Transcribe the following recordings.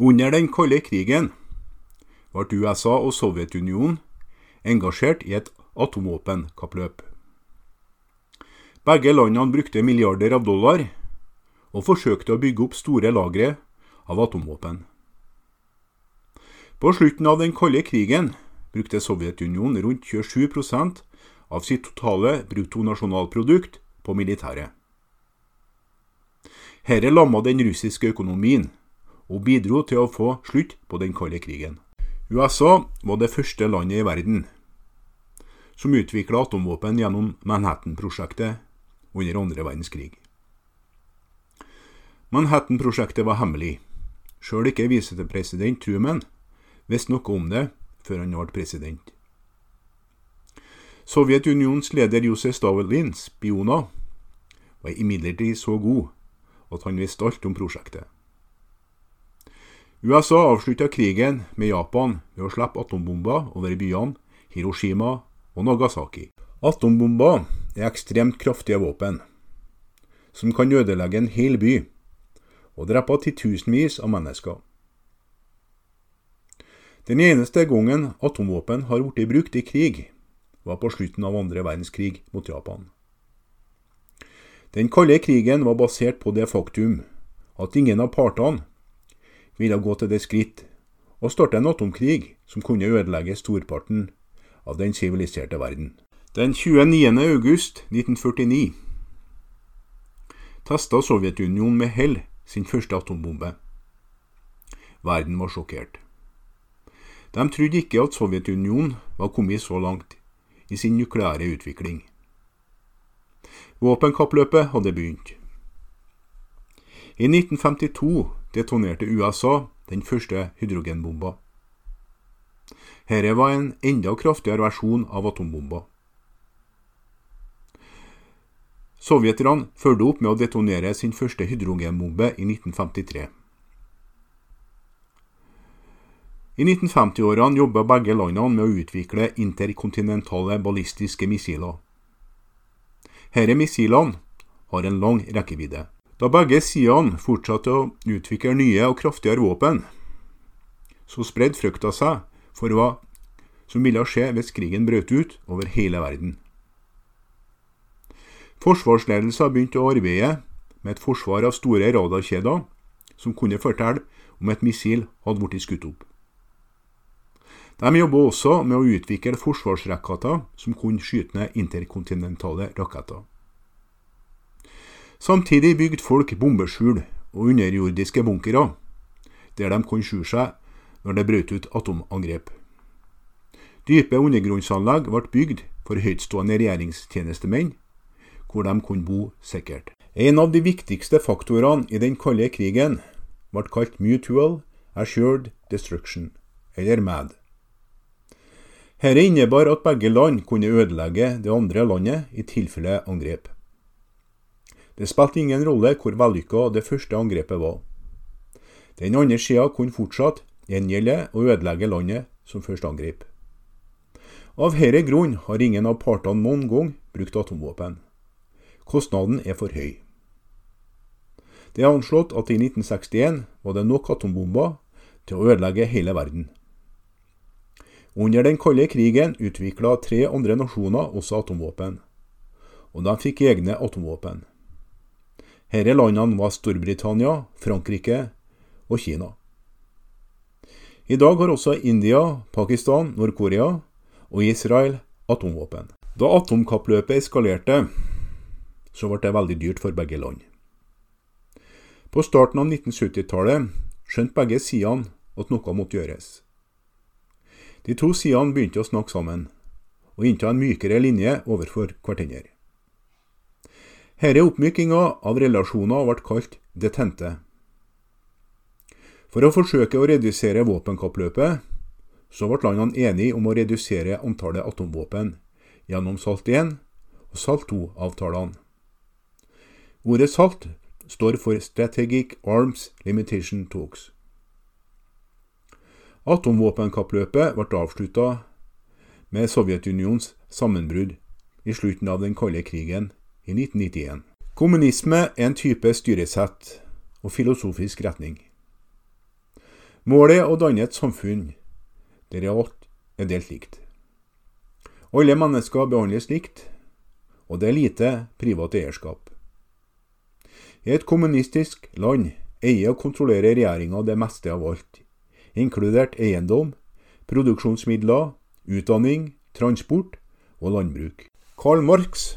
Under den kalde krigen ble USA og Sovjetunionen engasjert i et atomvåpenkappløp. Begge landene brukte milliarder av dollar og forsøkte å bygge opp store lagre av atomvåpen. På slutten av den kalde krigen brukte Sovjetunionen rundt 27% av sitt totale bruttonasjonalprodukt på militæret. Herre lamma den russiske økonomien og bidro til å få slutt på den kalde krigen. USA var det første landet i verden som utvikla atomvåpen gjennom Manhattan-prosjektet under andre verdenskrig. Manhattan-prosjektet var hemmelig. Sjøl ikke visepresident Truman visste noe om det før han ble president. Sovjetunionens leder Josef Stavelins spioner var imidlertid så god at han visste alt om prosjektet. USA avslutta krigen med Japan ved å slippe atombomber over byene Hiroshima og Nagasaki. Atombomber er ekstremt kraftige våpen, som kan ødelegge en hel by og drepe titusenvis av mennesker. Den eneste gangen atomvåpen har blitt brukt i krig, var på slutten av andre verdenskrig mot Japan. Den kalde krigen var basert på det faktum at ingen av partene ville gå til det skritt å starte en atomkrig som kunne ødelegge storparten av den siviliserte verden. Den 29. august 1949 testa Sovjetunionen med hell sin første atombombe. Verden var sjokkert. De trodde ikke at Sovjetunionen var kommet så langt i sin nukleære utvikling. Våpenkappløpet hadde begynt. I 1952 detonerte USA den første hydrogenbomba. Dette var en enda kraftigere versjon av atombomba. Sovjeterne fulgte opp med å detonere sin første hydrogenbombe i 1953. I 1950-årene jobba begge landene med å utvikle interkontinentale ballistiske missiler. Disse missilene har en lang rekkevidde. Da begge sidene fortsatte å utvikle nye og kraftigere våpen, så spredde frykta seg for hva som ville skje hvis krigen brøt ut over hele verden. Forsvarsledelsen begynte å arbeide med et forsvar av store radarkjeder som kunne fortelle om et missil hadde blitt skutt opp. De jobba også med å utvikle forsvarsraketter som kunne skyte ned interkontinentale raketter. Samtidig bygde folk bombeskjul og underjordiske bunkere, der de kunne skjule seg når det brøt ut atomangrep. Dype undergrunnsanlegg ble bygd for høytstående regjeringstjenestemenn, hvor de kunne bo sikkert. En av de viktigste faktorene i den kalde krigen ble kalt Mutual Assured Destruction, eller MAD. Dette innebar at begge land kunne ødelegge det andre landet i tilfelle angrep. Det spilte ingen rolle hvor vellykka det første angrepet var. Den andre sida kunne fortsatt gjengjelde og ødelegge landet som først angrep. Av denne grunn har ingen av partene noen gang brukt atomvåpen. Kostnaden er for høy. Det er anslått at i 1961 var det nok atombomber til å ødelegge hele verden. Under den kalde krigen utvikla tre andre nasjoner også atomvåpen, og de fikk egne atomvåpen. Disse landene var Storbritannia, Frankrike og Kina. I dag har også India, Pakistan, Nord-Korea og Israel atomvåpen. Da atomkappløpet eskalerte, så ble det veldig dyrt for begge land. På starten av 1970-tallet skjønte begge sidene at noe måtte gjøres. De to sidene begynte å snakke sammen, og innta en mykere linje overfor hverandre. Denne oppmykinga av relasjoner ble kalt detente. For å forsøke å redusere våpenkappløpet, så ble landene enige om å redusere antallet atomvåpen gjennom SALT 1 og SALT 2-avtalene. Ordet SALT står for Strategic Arms Limitation Talks. Atomvåpenkappløpet ble avslutta med Sovjetunionens sammenbrudd i slutten av den kalde krigen i 1991. Kommunisme er en type styresett og filosofisk retning. Målet er å danne et samfunn der alt er delt likt. Alle mennesker behandles likt, og det er lite privat eierskap. I et kommunistisk land eier og kontrollerer regjeringa det meste av alt, inkludert eiendom, produksjonsmidler, utdanning, transport og landbruk. Karl Marx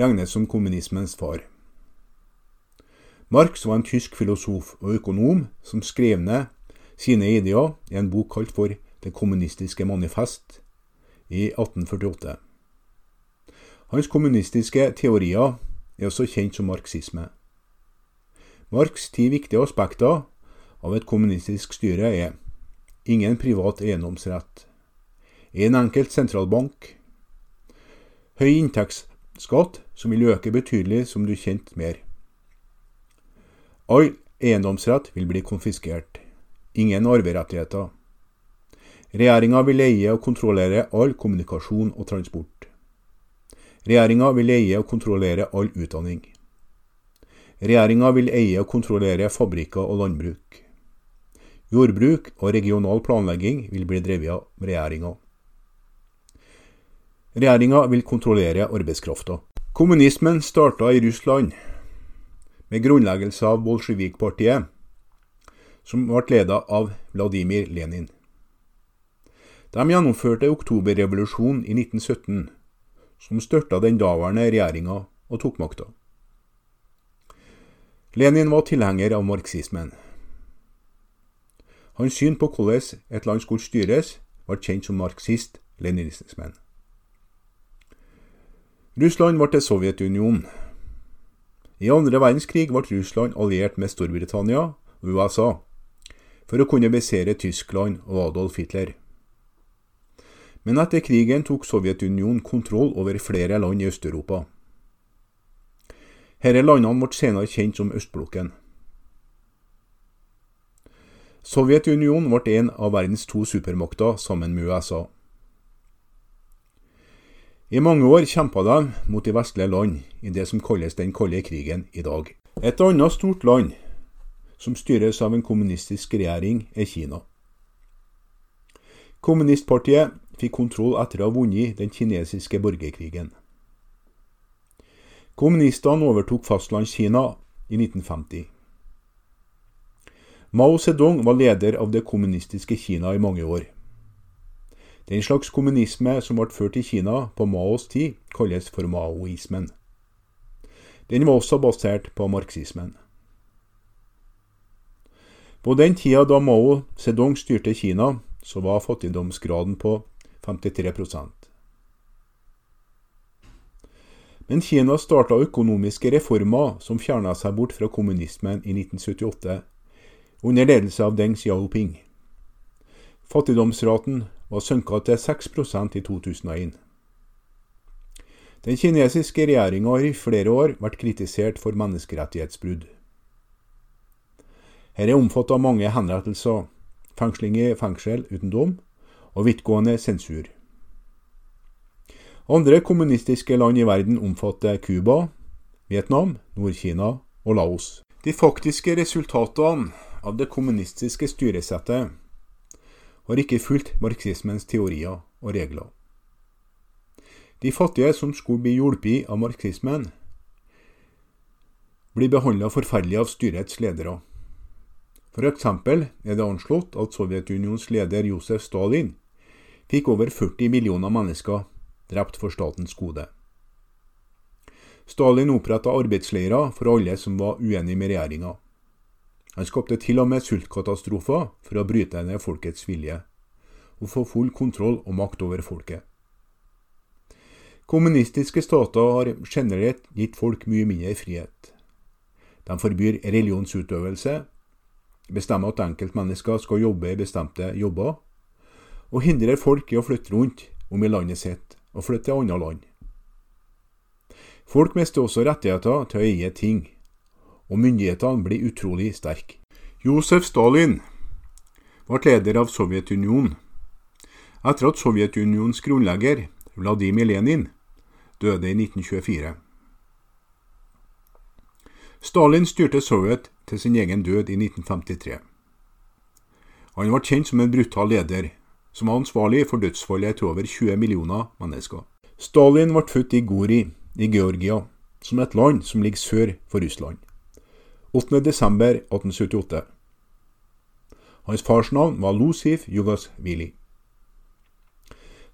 regnes som kommunismens far. Marx var en tysk filosof og økonom som skrev ned sine ideer i en bok kalt for Det kommunistiske manifest i 1848. Hans kommunistiske teorier er også kjent som marxisme. Marx' ti viktige aspekter av et kommunistisk styre er ingen privat eiendomsrett, en enkelt sentralbank, høy inntektsskatt som vil øke betydelig som du kjente mer. All eiendomsrett vil bli konfiskert, ingen arverettigheter. Regjeringa vil eie og kontrollere all kommunikasjon og transport. Regjeringa vil eie og kontrollere all utdanning. Regjeringa vil eie og kontrollere fabrikker og landbruk. Jordbruk og regional planlegging vil bli drevet av regjeringa. Regjeringa vil kontrollere arbeidskrafta. Kommunismen starta i Russland med grunnleggelse av Bolsjevik-partiet, som ble ledet av Vladimir Lenin. De gjennomførte oktoberrevolusjonen i 1917, som størta den daværende regjeringa og tok makta. Lenin var tilhenger av marxismen. Hans syn på hvordan et land skulle styres, ble kjent som marxist-leninismen. Russland ble til Sovjetunionen. I andre verdenskrig ble Russland alliert med Storbritannia og USA for å kunne beseire Tyskland og Adolf Hitler. Men etter krigen tok Sovjetunionen kontroll over flere land i Øst-Europa. Disse landene ble senere kjent som Østblokken. Sovjetunionen ble en av verdens to supermakter sammen med USA. I mange år kjempa de mot de vestlige land i det som kalles den kalde krigen i dag. Et annet stort land som styres av en kommunistisk regjering, er Kina. Kommunistpartiet fikk kontroll etter å ha vunnet den kinesiske borgerkrigen. Kommunistene overtok Fastlandskina i 1950. Mao Zedong var leder av det kommunistiske Kina i mange år. Den slags kommunisme som ble ført i Kina på Maos tid, kalles for maoismen. Den var også basert på marxismen. På den tida da Mao Zedong styrte Kina, så var fattigdomsgraden på 53% Men Kina starta økonomiske reformer som fjerna seg bort fra kommunismen i 1978, under ledelse av Deng Xiaoping. Fattigdomsraten var sunket til 6% i 2001. Den kinesiske regjeringa har i flere år vært kritisert for menneskerettighetsbrudd. Her er omfattet mange henrettelser, fengsling i fengsel uten dom og vidtgående sensur. Andre kommunistiske land i verden omfatter Cuba, Vietnam, Nord-Kina og Laos. De faktiske resultatene av det kommunistiske styresettet har ikke fulgt marxismens teorier og regler. De fattige som skulle bli hjulpet av marxismen, blir behandla forferdelig av styrets ledere. Eksempel er det anslått at Sovjetunionens leder Josef Stalin fikk over 40 millioner mennesker drept for statens gode. Stalin oppretta arbeidsleirer for alle som var uenige med regjeringa. Han skapte til og med sultkatastrofer for å bryte ned folkets vilje, og få full kontroll og makt over folket. Kommunistiske stater har generelt gitt folk mye mindre frihet. De forbyr religionsutøvelse, bestemmer at enkeltmennesker skal jobbe i bestemte jobber, og hindrer folk i å flytte rundt om i landet sitt og flytte til andre land. Folk mister også rettigheter til å eie ting, og myndighetene blir utrolig sterke. Josef Stalin ble leder av Sovjetunionen etter at Sovjetunionens grunnlegger, Vladimir Lenin, døde i 1924. Stalin styrte Sovjet til sin egen død i 1953. Han ble kjent som en brutal leder, som var ansvarlig for dødsfallet til over 20 millioner mennesker. Stalin ble født i Gori i Georgia, som et land som ligger sør for Russland. 8.12.1878. Hans fars navn var Lusif Jugasvili.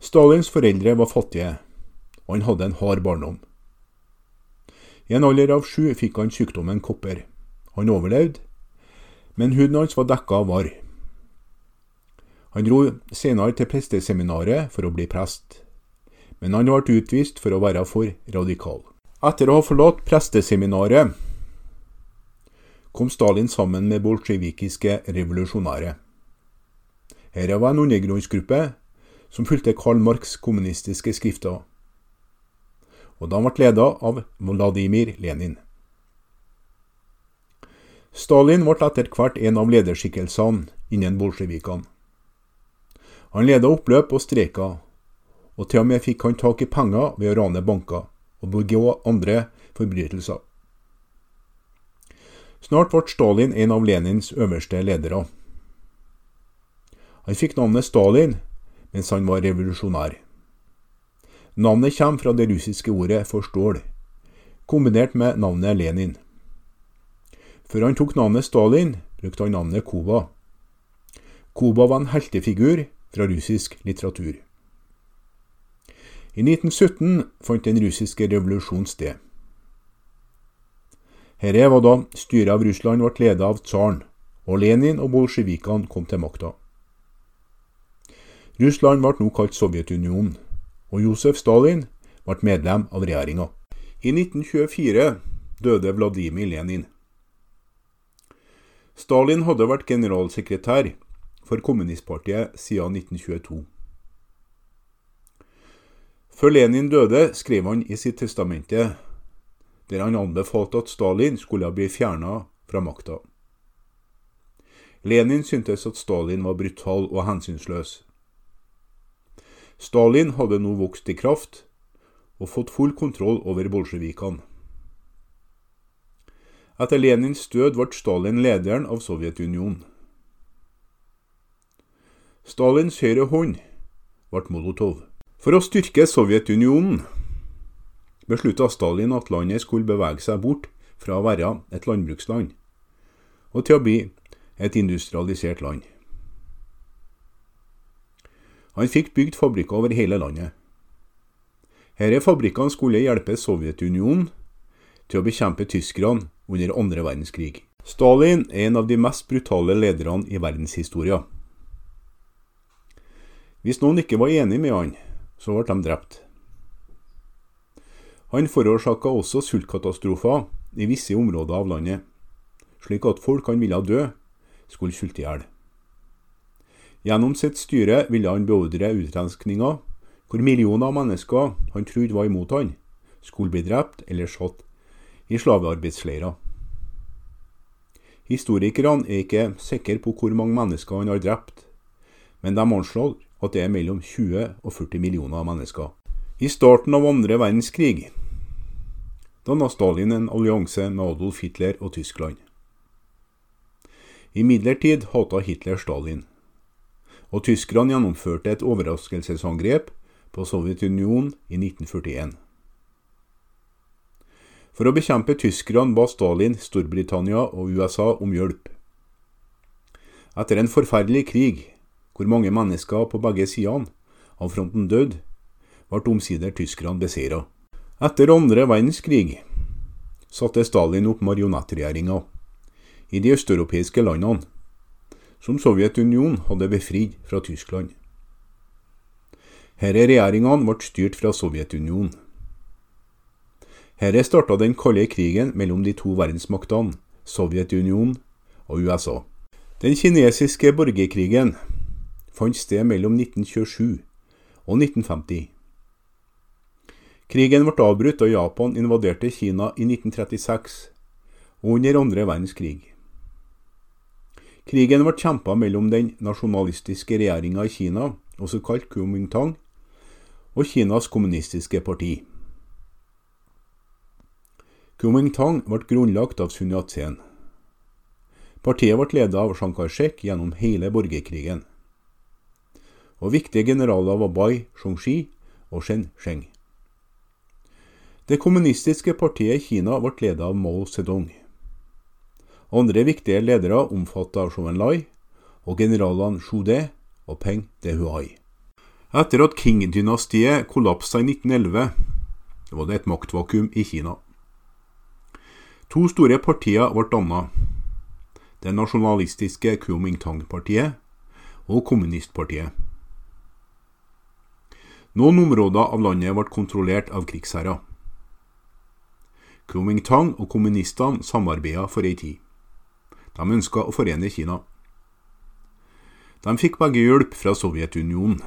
Stalins foreldre var fattige, og han hadde en hard barndom. I en alder av sju fikk han sykdommen kopper. Han overlevde, men huden hans var dekka av varr. Han dro senere til presteseminaret for å bli prest, men han ble utvist for å være for radikal. Etter å ha forlatt presteseminaret kom Stalin sammen med bolsjevikiske revolusjonære. Her var en undergrunnsgruppe som fulgte Karl Marx' kommunistiske skrifter og da ble ledet av Vladimir Lenin. Stalin ble etter hvert en av lederskikkelsene innen bolsjevikene. Han ledet oppløp og streiker, og til og med fikk han tak i penger ved å rane banker og begå andre forbrytelser. Snart ble Stalin en av Lenins øverste ledere. Han fikk navnet Stalin mens han var revolusjonær. Navnet kommer fra det russiske ordet for stål, kombinert med navnet Lenin. Før han tok navnet Stalin, brukte han navnet Kuba. Kuba var en heltefigur fra russisk litteratur. I 1917 fant den russiske revolusjonen sted. Dette var da styret av Russland ble ledet av tsaren, og Lenin og bolsjevikene kom til makta. Russland ble nå kalt Sovjetunionen og Josef Stalin ble medlem av regjeringa. I 1924 døde Vladimir Lenin. Stalin hadde vært generalsekretær for kommunistpartiet siden 1922. Før Lenin døde, skrev han i sitt testamente der han anbefalte at Stalin skulle bli fjerna fra makta. Lenin syntes at Stalin var brutal og hensynsløs. Stalin hadde nå vokst i kraft og fått full kontroll over bolsjevikene. Etter Lenins død ble Stalin lederen av Sovjetunionen. Stalins høyre hånd ble Molotov. For å styrke Sovjetunionen beslutta Stalin at landet skulle bevege seg bort fra å være et landbruksland og til å bli et industrialisert land. Han fikk bygd fabrikker over hele landet. Disse fabrikkene skulle hjelpe Sovjetunionen til å bekjempe tyskerne under andre verdenskrig. Stalin er en av de mest brutale lederne i verdenshistoria. Hvis noen ikke var enig med han, så ble de drept. Han forårsaka også sultkatastrofer i visse områder av landet, slik at folk han ville dø, skulle sulte i hjel. Gjennom sitt styre ville han beordre utrenskninger, hvor millioner av mennesker han trodde var imot han, skulle bli drept eller satt i slavearbeidsleirer. Historikerne er ikke sikre på hvor mange mennesker han har drept, men de anslår at det er mellom 20 og 40 millioner mennesker. I starten av andre verdenskrig danna Stalin en allianse med Adolf Hitler og Tyskland. Imidlertid hata Hitler Stalin og tyskerne gjennomførte et overraskelsesangrep på Sovjetunionen i 1941. For å bekjempe tyskerne ba Stalin Storbritannia og USA om hjelp. Etter en forferdelig krig, hvor mange mennesker på begge sidene av fronten døde, ble omsider tyskerne beseira. Etter andre verdenskrig satte Stalin opp marionettregjeringer i de østeuropeiske landene som Sovjetunionen hadde befridd fra Tyskland. Disse regjeringene ble styrt fra Sovjetunionen. Her starta den kalde krigen mellom de to verdensmaktene, Sovjetunionen og USA. Den kinesiske borgerkrigen fant sted mellom 1927 og 1950. Krigen ble avbrutt da Japan invaderte Kina i 1936 og under andre verdenskrig. Krigen ble kjempa mellom den nasjonalistiske regjeringa i Kina, også kalt Kuomintang, og Kinas kommunistiske parti. Kuomintang ble grunnlagt av Sun Yat-sen. Partiet ble ledet av Chiang Kai-shek gjennom hele borgerkrigen. Og viktige generaler var Bai Shongxi og Shen Sheng. Det kommunistiske partiet i Kina ble ledet av Mao Zedong. Andre viktige ledere omfattet av Zhou Enlai og generalene Zhu De og Peng Dehuai. Etter at Qing-dynastiet kollapsa i 1911, var det et maktvakuum i Kina. To store partier ble dannet. Det nasjonalistiske Kuomintang-partiet og kommunistpartiet. Noen områder av landet ble kontrollert av krigsherrer. Kuomintang og kommunistene samarbeida for ei tid. De ønska å forene Kina. De fikk begge hjelp fra Sovjetunionen.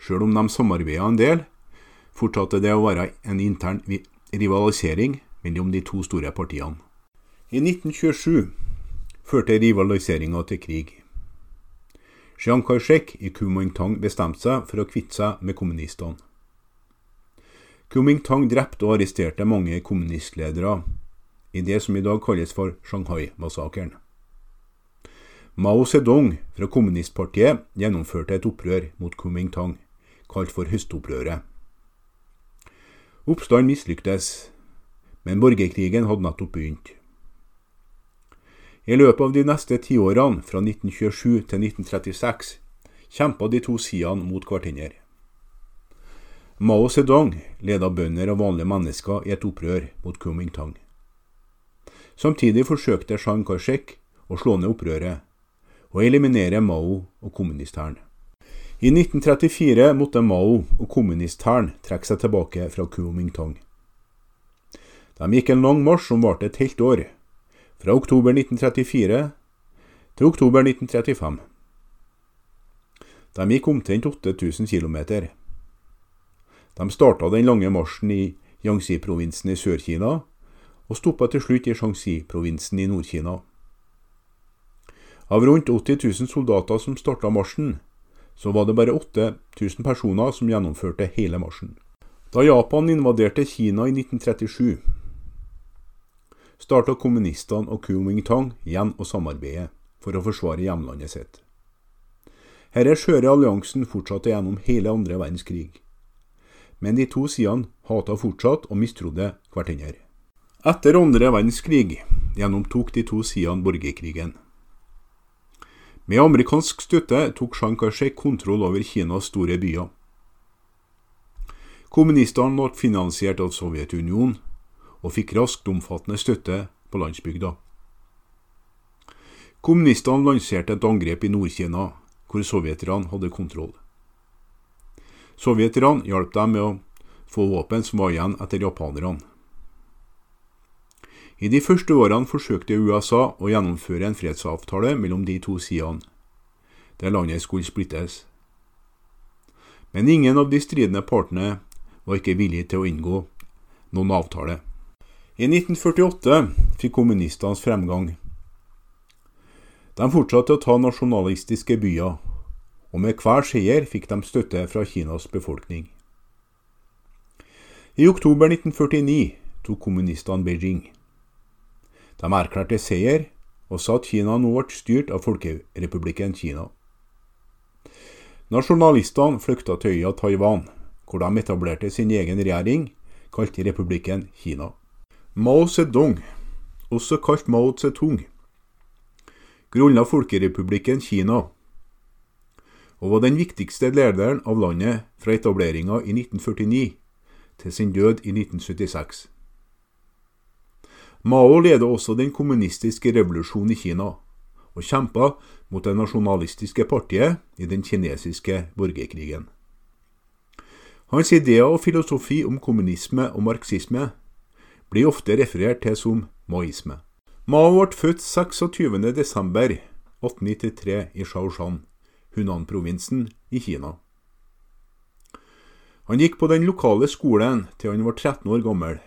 Sjøl om de samarbeida en del, fortsatte det å være en intern rivalisering mellom de to store partiene. I 1927 førte rivaliseringa til krig. Chiang Kai-shek i Kuomintang bestemte seg for å kvitte seg med kommunistene. Kuomintang drepte og arresterte mange kommunistledere i det som i dag kalles for Shanghai-massakren. Mao Zedong fra kommunistpartiet gjennomførte et opprør mot Kuomintang, kalt for høstopprøret. Oppstanden mislyktes, men borgerkrigen hadde nettopp begynt. I løpet av de neste tiårene, fra 1927 til 1936, kjempa de to sidene mot hverandre. Mao Zedong ledet bønder og vanlige mennesker i et opprør mot Kuomintang. Samtidig forsøkte Chiang Kai-shek å slå ned opprøret og eliminere Mao og kommunisthæren. I 1934 måtte Mao og kommunisthæren trekke seg tilbake fra Kuomintang. De gikk en lang marsj som varte et helt år, fra oktober 1934 til oktober 1935. De gikk omtrent 8000 km. De starta den lange marsjen i Yangtze-provinsen i Sør-Kina, og stoppa til slutt i Shanxi-provinsen i Nord-Kina. Av rundt 80 000 soldater som starta marsjen, så var det bare 8000 personer som gjennomførte hele marsjen. Da Japan invaderte Kina i 1937, starta kommunistene og Kuomintang igjen å samarbeide for å forsvare hjemlandet sitt. Denne skjøre alliansen fortsatte gjennom hele andre verdenskrig men de to sidene hata fortsatt og mistrodde hverandre. Etter andre verdenskrig gjennomtok de to sidene borgerkrigen. Med amerikansk støtte tok Chiang Kai-shek kontroll over Kinas store byer. Kommunistene ble finansiert av Sovjetunionen og fikk raskt omfattende støtte på landsbygda. Kommunistene lanserte et angrep i Nord-Kina, hvor sovjeterne hadde kontroll. Sovjeterne hjalp dem med å få våpen som var igjen etter japanerne. I de første årene forsøkte USA å gjennomføre en fredsavtale mellom de to sidene, der landet skulle splittes. Men ingen av de stridende partene var ikke villige til å inngå noen avtale. I 1948 fikk kommunistenes fremgang. De fortsatte å ta nasjonalistiske byer og med hver seier fikk de støtte fra Kinas befolkning. I oktober 1949 tok kommunistene Beijing. De erklærte seier og sa at Kina nå ble styrt av Folkerepublikken Kina. Nasjonalistene flykta til øya Taiwan, hvor de etablerte sin egen regjering, kalt Republikken Kina. Mao Zedong, også kalt Mao Zedong, grunnla Folkerepublikken Kina og var den viktigste lederen av landet fra etableringa i 1949 til sin død i 1976. Mao ledet også den kommunistiske revolusjonen i Kina, og kjempa mot det nasjonalistiske partiet i den kinesiske borgerkrigen. Hans ideer og filosofi om kommunisme og marxisme blir ofte referert til som maoisme. Mao ble født 26.12.1893 i Shaoshan Hunan-provinsen i Kina. Han gikk på den lokale skolen til han var 13 år gammel,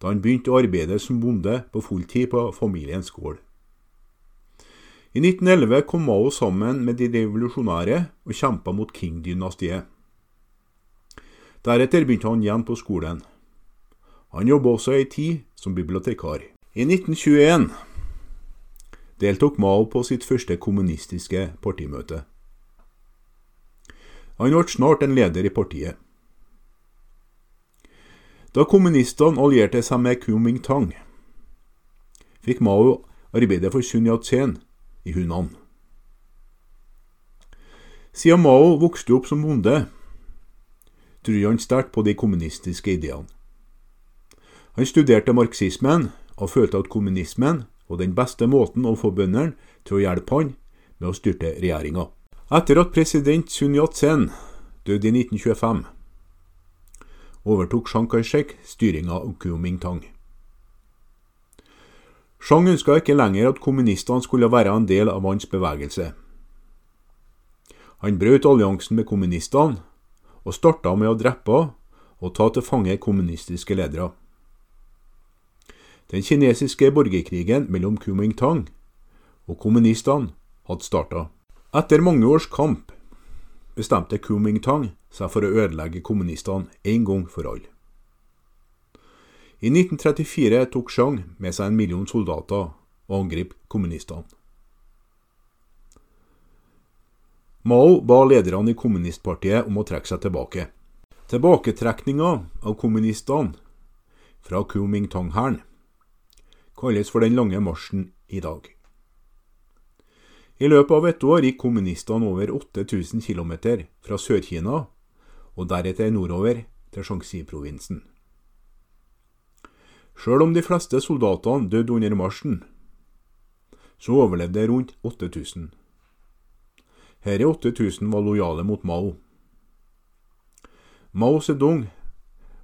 da han begynte å arbeide som bonde på fulltid på familiens gård. I 1911 kom Mao sammen med de revolusjonære og kjempa mot Qing-dynastiet. Deretter begynte han igjen på skolen. Han jobba også ei tid som bibliotekar. I 1921 deltok Mao på sitt første kommunistiske partimøte. Han ble snart en leder i partiet. Da kommunistene allierte seg med Kuomintang, fikk Mao arbeide for Sun Yat-sen i Hunan. Siden Mao vokste opp som bonde, tror han sterkt på de kommunistiske ideene. Han studerte marxismen og følte at kommunismen var den beste måten å få bøndene til å hjelpe han med å styrte regjeringa. Etter at president Sun Yat-sen døde i 1925, overtok Chiang Kai-shek styringa av Kuomintang. Chiang ønska ikke lenger at kommunistene skulle være en del av hans bevegelse. Han brøt alliansen med kommunistene og starta med å drepe og ta til fange kommunistiske ledere. Den kinesiske borgerkrigen mellom Kuomintang og kommunistene hadde starta. Etter mange års kamp bestemte Kumingtang seg for å ødelegge kommunistene en gang for alle. I 1934 tok Chang med seg en million soldater og angrep kommunistene. Mao ba lederne i kommunistpartiet om å trekke seg tilbake. Tilbaketrekninga av kommunistene fra Kuomintang-hæren kalles for den lange marsjen i dag. I løpet av et år gikk kommunistene over 8000 km fra Sør-Kina og deretter nordover til Shanxi-provinsen. Sjøl om de fleste soldatene døde under marsjen, så overlevde rundt 8000. Herre 8000 var lojale mot Mao. Mao Zedong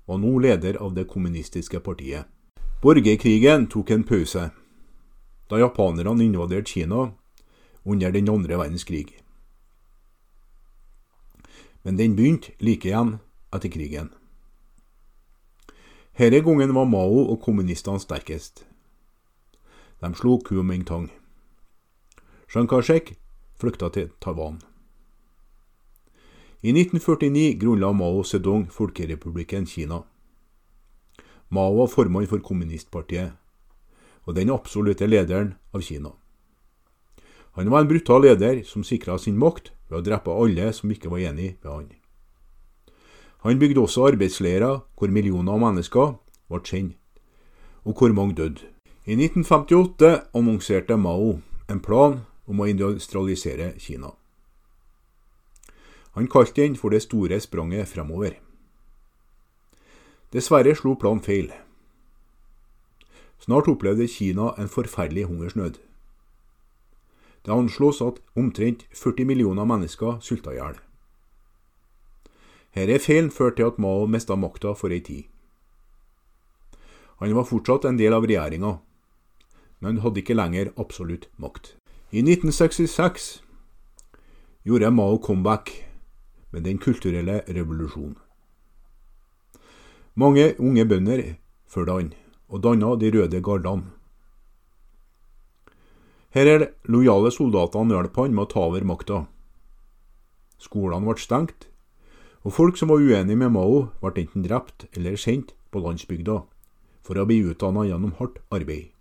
var nå leder av det kommunistiske partiet. Borgerkrigen tok en pause da japanerne invaderte Kina under den andre verdenskrig. Men den begynte like igjen etter krigen. Denne gangen var Mao og kommunistene sterkest. De slo Kuomintang. Chiang Kai-shek flykta til Taiwan. I 1949 grunnla Mao Zedong Folkerepublikken Kina. Mao var formann for kommunistpartiet, og den absolutte lederen av Kina. Han var en brutal leder som sikra sin makt ved å drepe alle som ikke var enig med han. Han bygde også arbeidsleirer hvor millioner av mennesker ble kjent, og hvor mange døde. I 1958 annonserte Mao en plan om å industrialisere Kina. Han kalte den for det store spranget fremover. Dessverre slo planen feil. Snart opplevde Kina en forferdelig hungersnød. Det anslås at omtrent 40 millioner mennesker sulta i hjel. Dette feilen førte til at Mao mista makta for ei tid. Han var fortsatt en del av regjeringa, men hadde ikke lenger absolutt makt. I 1966 gjorde Mao comeback med den kulturelle revolusjonen. Mange unge bønder fulgte han, og danna De røde gardene. Her er lojale soldatene hjalp han med å ta over makta. Skolene ble stengt, og folk som var uenige med Mao, ble enten drept eller sendt på landsbygda for å bli utdanna gjennom hardt arbeid.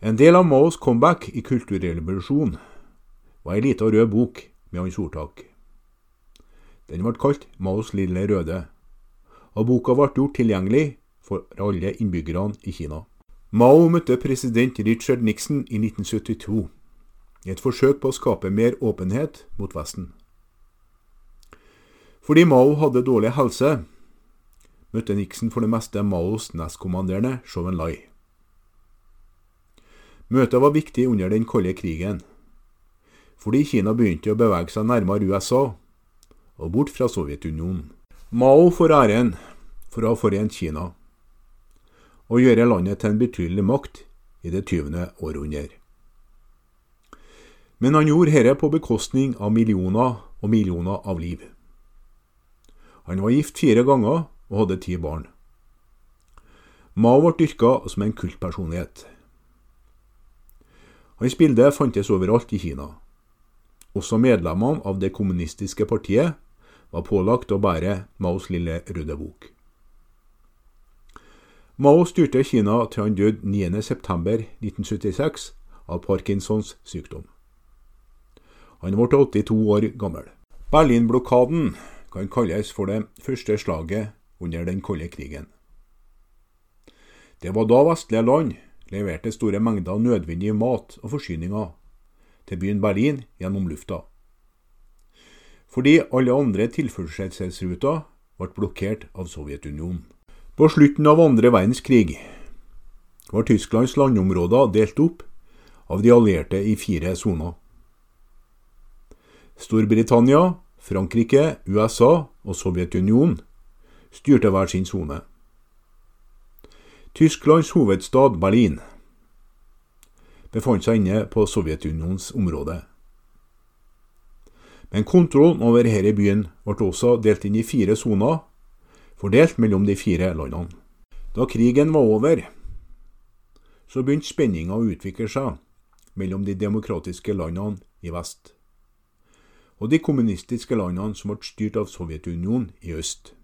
En del av Maos comeback i kulturrevolusjonen var ei lita rød bok med hans ordtak. Den ble kalt Maos lille røde, og boka ble gjort tilgjengelig for alle innbyggerne i Kina. Mao møtte president Richard Nixon i 1972 i et forsøk på å skape mer åpenhet mot Vesten. Fordi Mao hadde dårlig helse, møtte Nixon for det meste Maos nestkommanderende Zhou Enlai. Møtet var viktig under den kalde krigen, fordi Kina begynte å bevege seg nærmere USA og bort fra Sovjetunionen. Mao får æren for å ha forent Kina og gjøre landet til en betydelig makt i det 20. århundre. Men han gjorde dette på bekostning av millioner og millioner av liv. Han var gift fire ganger og hadde ti barn. Mao ble dyrka som en kultpersonlighet. Hans bilde fantes overalt i Kina. Også medlemmene av det kommunistiske partiet var pålagt å bære Maos lille røde bok. Mao styrte Kina til han døde 9.9.1976 av Parkinsons sykdom. Han ble 82 år gammel. Berlinblokaden kan kalles for det første slaget under den kalde krigen. Det var da vestlige land leverte store mengder nødvendig mat og forsyninger til byen Berlin gjennom lufta. Fordi alle andre tilførselsruter ble blokkert av Sovjetunionen. På slutten av andre verdenskrig var Tysklands landområder delt opp av de allierte i fire soner. Storbritannia, Frankrike, USA og Sovjetunionen styrte hver sin sone. Tysklands hovedstad Berlin befant seg inne på Sovjetunionens område. Men kontrollen over denne byen ble også delt inn i fire soner, fordelt mellom de fire landene. Da krigen var over, så begynte spenninga å utvikle seg mellom de demokratiske landene i vest og de kommunistiske landene som ble styrt av Sovjetunionen i øst.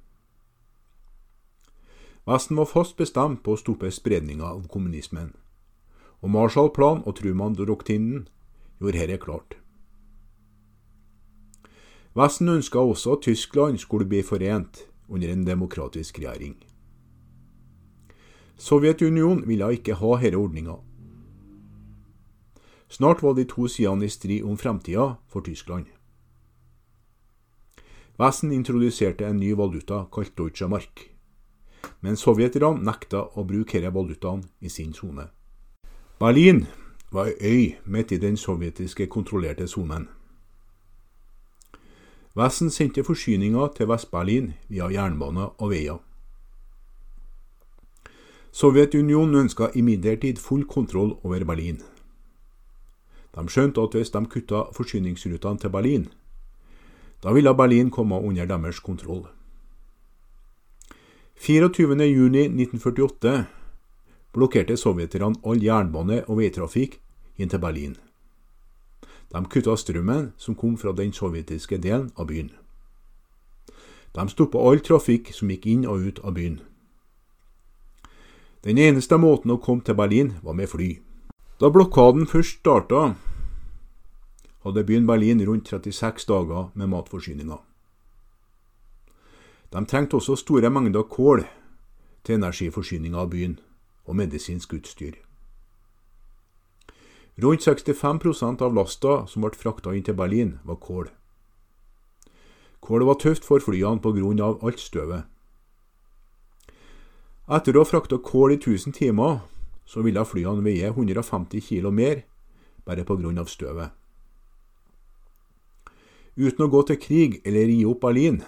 Vesten var fast bestemt på å stoppe spredninga av kommunismen, og Marshallplanen og Truman-doktrinen gjorde dette klart. Vesten ønska også at Tyskland skulle bli forent under en demokratisk regjering. Sovjetunionen ville ikke ha denne ordninga. Snart var de to sidene i strid om framtida for Tyskland. Vesten introduserte en ny valuta kalt Deutsche Mark, men sovjeterne nekta å bruke denne valutaen i sin sone. Berlin var ei øy midt i den sovjetiske kontrollerte sonen. Vesten sendte forsyninger til Vest-Berlin via jernbane og veier. Sovjetunionen ønska imidlertid full kontroll over Berlin. De skjønte at hvis de kutta forsyningsrutene til Berlin, da ville Berlin komme under deres kontroll. 24.6.1948 blokkerte sovjeterne all jernbane og veitrafikk inn til Berlin. De kutta strømmen som kom fra den sovjetiske delen av byen. De stoppa all trafikk som gikk inn og ut av byen. Den eneste måten å komme til Berlin var med fly. Da blokaden først starta, hadde byen Berlin rundt 36 dager med matforsyninger. De trengte også store mengder kål til energiforsyninga av byen og medisinsk utstyr. Rundt 65% av lasta som ble frakta inn til Berlin, var kål. Kålet var tøft for flyene pga. alt støvet. Etter å ha frakta kål i 1000 timer, så ville flyene veie 150 kg mer, bare pga. støvet. Uten å gå til krig eller gi opp Berlin,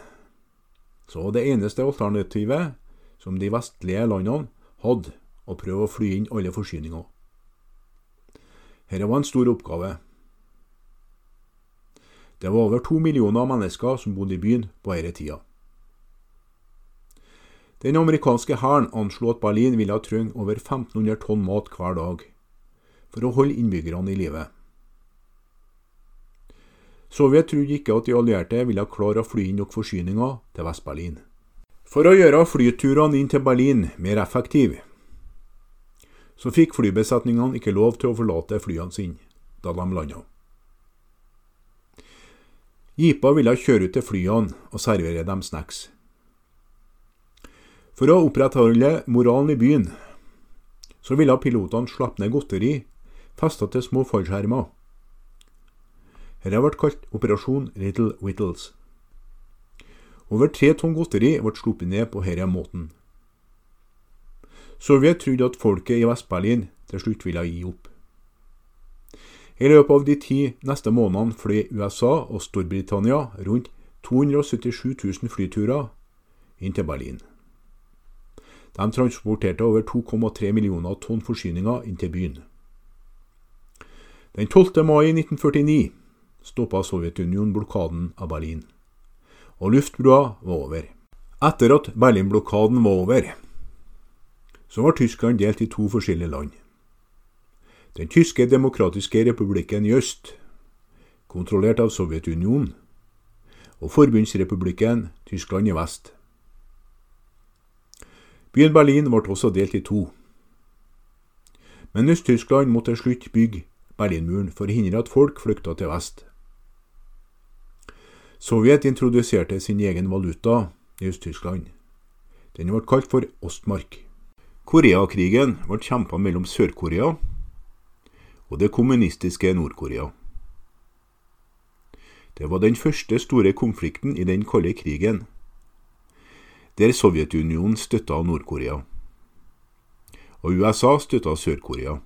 så var det eneste alternativet som de vestlige landene hadde, å prøve å fly inn alle forsyninger. Dette var en stor oppgave. Det var over to millioner mennesker som bodde i byen på denne tida. Den amerikanske hæren anslo at Berlin ville trenge over 1500 tonn mat hver dag for å holde innbyggerne i live. Sovjet trodde ikke at de allierte ville klare å fly inn nok forsyninger til Vest-Berlin. For å gjøre flyturene inn til Berlin mer effektive, så fikk flybesetningene ikke lov til å forlate flyene sine da de landa. Jeepa ville kjøre ut til flyene og servere dem snacks. For å opprettholde moralen i byen, så ville pilotene slappe ned godteri festa til små fallskjermer dette ble kalt Operasjon Little Whittles. Over tre tonn godteri ble sluppet ned på denne måten. Sovjet trodde at folket i Vest-Berlin til slutt ville gi opp. I løpet av de ti neste månedene fløy USA og Storbritannia rundt 277 000 flyturer inn til Berlin. De transporterte over 2,3 millioner tonn forsyninger inn til byen. Den 12. mai 1949 stoppa Sovjetunionen blokaden av Berlin, og luftbrua var over. Etter at Berlin-blokaden var over, så var Tyskland delt i to forskjellige land. Den tyske demokratiske republikken i øst, kontrollert av Sovjetunionen, og forbundsrepublikken Tyskland i vest. Byen Berlin ble også delt i to. Men Øst-Tyskland måtte til slutt bygge Berlinmuren for å hindre at folk flykta til vest. Sovjet introduserte sin egen valuta i Øst-Tyskland. Den ble kalt for Ostmark. Koreakrigen ble kjempa mellom Sør-Korea og det kommunistiske Nord-Korea. Det var den første store konflikten i den kalde krigen, der Sovjetunionen støtta Nord-Korea, og USA støtta Sør-Korea.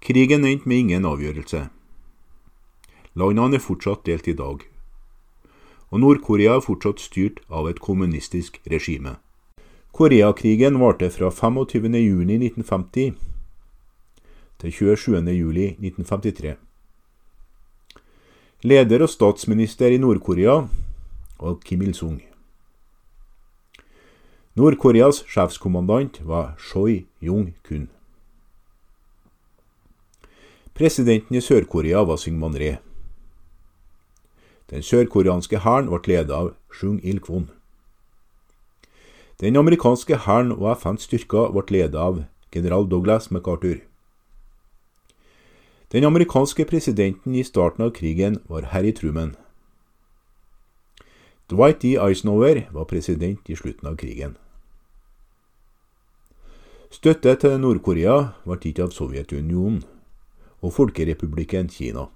Krigen endte med ingen avgjørelse. Landene er fortsatt delt i dag, og Nord-Korea er fortsatt styrt av et kommunistisk regime. Koreakrigen varte fra 25.6.1950 til 27.07.1953. Leder og statsminister i Nord-Korea var Kim Il-sung. Nord-Koreas sjefskommandant var Choi Jung-kun. Presidenten i Sør-Korea var Syngman Ree. Den sørkoreanske hæren ble ledet av Shung Il-kwon. Den amerikanske hæren og FNs styrker ble ledet av general Douglas MacArthur. Den amerikanske presidenten i starten av krigen var Harry Truman. Dwight D. Eisenhower var president i slutten av krigen. Støtte til Nord-Korea ble gitt av Sovjetunionen og Folkerepublikken Kina.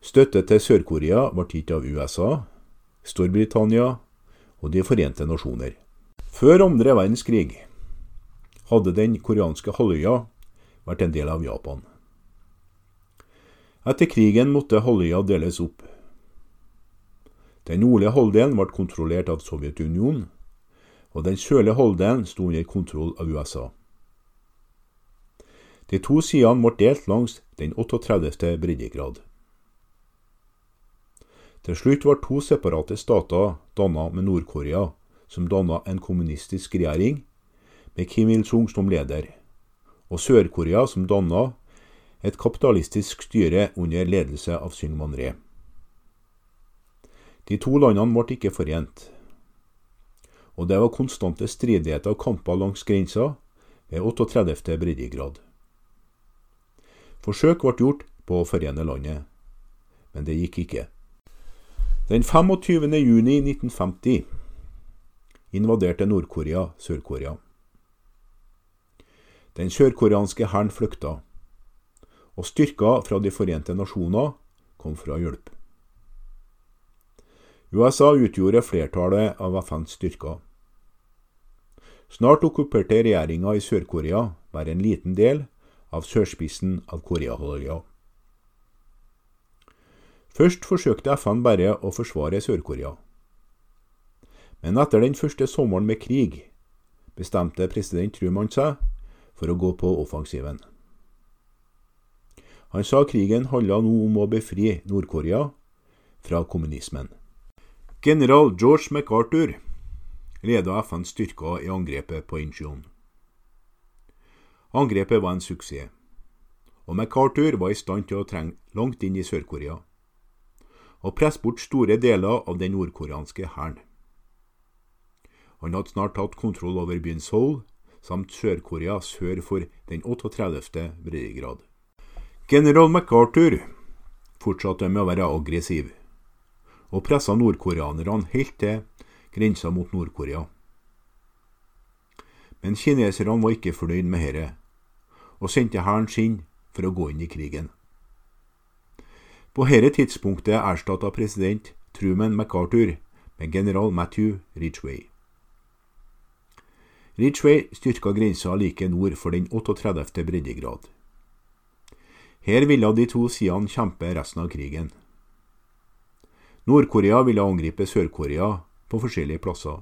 Støtte til Sør-Korea ble gitt av USA, Storbritannia og De forente nasjoner. Før andre verdenskrig hadde den koreanske halvøya vært en del av Japan. Etter krigen måtte halvøya deles opp. Den nordlige halvdelen ble kontrollert av Sovjetunionen, og den sørlige halvdelen sto under kontroll av USA. De to sidene ble delt langs den 38. breddegrad. Til slutt var to separate stater dannet med Nord-Korea, som dannet en kommunistisk regjering, med Kim Il-sung som leder og Sør-Korea, som danna et kapitalistisk styre under ledelse av Syngman Re. De to landene ble ikke forent, og det var konstante stridigheter og kamper langs grensa ved 38. breddegrad. Forsøk ble gjort på å forene landet, men det gikk ikke. Den 25. juni 1950 invaderte Nord-Korea Sør-Korea. Den sørkoreanske hæren flykta, og styrker fra De forente nasjoner kom for å hjelpe. USA utgjorde flertallet av FNs styrker. Snart okkuperte regjeringa i Sør-Korea bare en liten del av sørspissen av Koreahalvøya. Først forsøkte FN bare å forsvare Sør-Korea. Men etter den første sommeren med krig bestemte president Truman seg for å gå på offensiven. Han sa krigen handla nå om å befri Nord-Korea fra kommunismen. General George MacArthur leda FNs styrker i angrepet på Incheon. Angrepet var en suksess, og MacArthur var i stand til å trenge langt inn i Sør-Korea og presse bort store deler av den nordkoreanske hæren. Han hadde snart tatt kontroll over byen Seoul samt Sør-Korea sør for den 38. breddegrad. General MacArthur fortsatte med å være aggressiv, og pressa nordkoreanerne helt til grensa mot Nord-Korea. Men kineserne var ikke fornøyd med dette, og sendte hæren sin for å gå inn i krigen. På dette tidspunktet erstatta president Truman MacArthur med general Matthew Ridgway. Ridgway styrka grensa like nord for den 38. breddegrad. Her ville de to sidene kjempe resten av krigen. Nord-Korea ville angripe Sør-Korea på forskjellige plasser,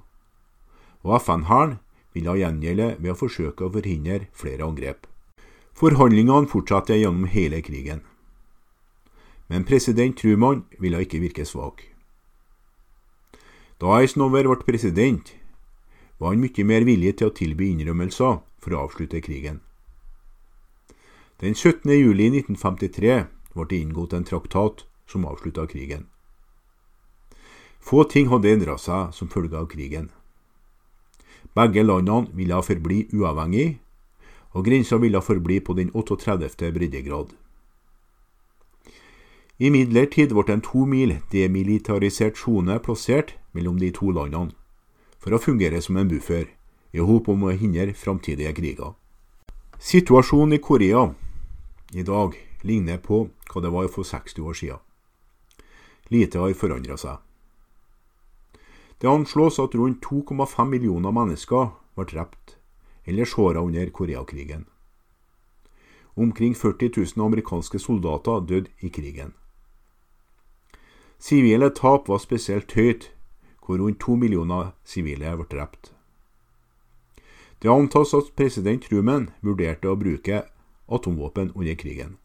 og FN-hæren ville gjengjelde ved å forsøke å forhindre flere angrep. Forhandlingene fortsatte gjennom hele krigen. Men president Truman ville ikke virke svak. Da Eisenhower ble president, var han mye mer villig til å tilby innrømmelser for å avslutte krigen. Den 17. juli 1953 ble det inngått en traktat som avslutta krigen. Få ting hadde endra seg som følge av krigen. Begge landene ville forbli uavhengige, og grensa ville forbli på den 38. breddegrad. Imidlertid ble en to mil demilitarisert sone plassert mellom de to landene, for å fungere som en buffer, i håp om å hindre framtidige kriger. Situasjonen i Korea i dag ligner på hva det var for 60 år siden. Lite har forandra seg. Det anslås at rundt 2,5 millioner mennesker ble drept eller såra under Koreakrigen. Omkring 40 000 amerikanske soldater døde i krigen. Sivile tap var spesielt høyt, hvor rundt to millioner sivile ble drept. Det antas at president Truman vurderte å bruke atomvåpen under krigen.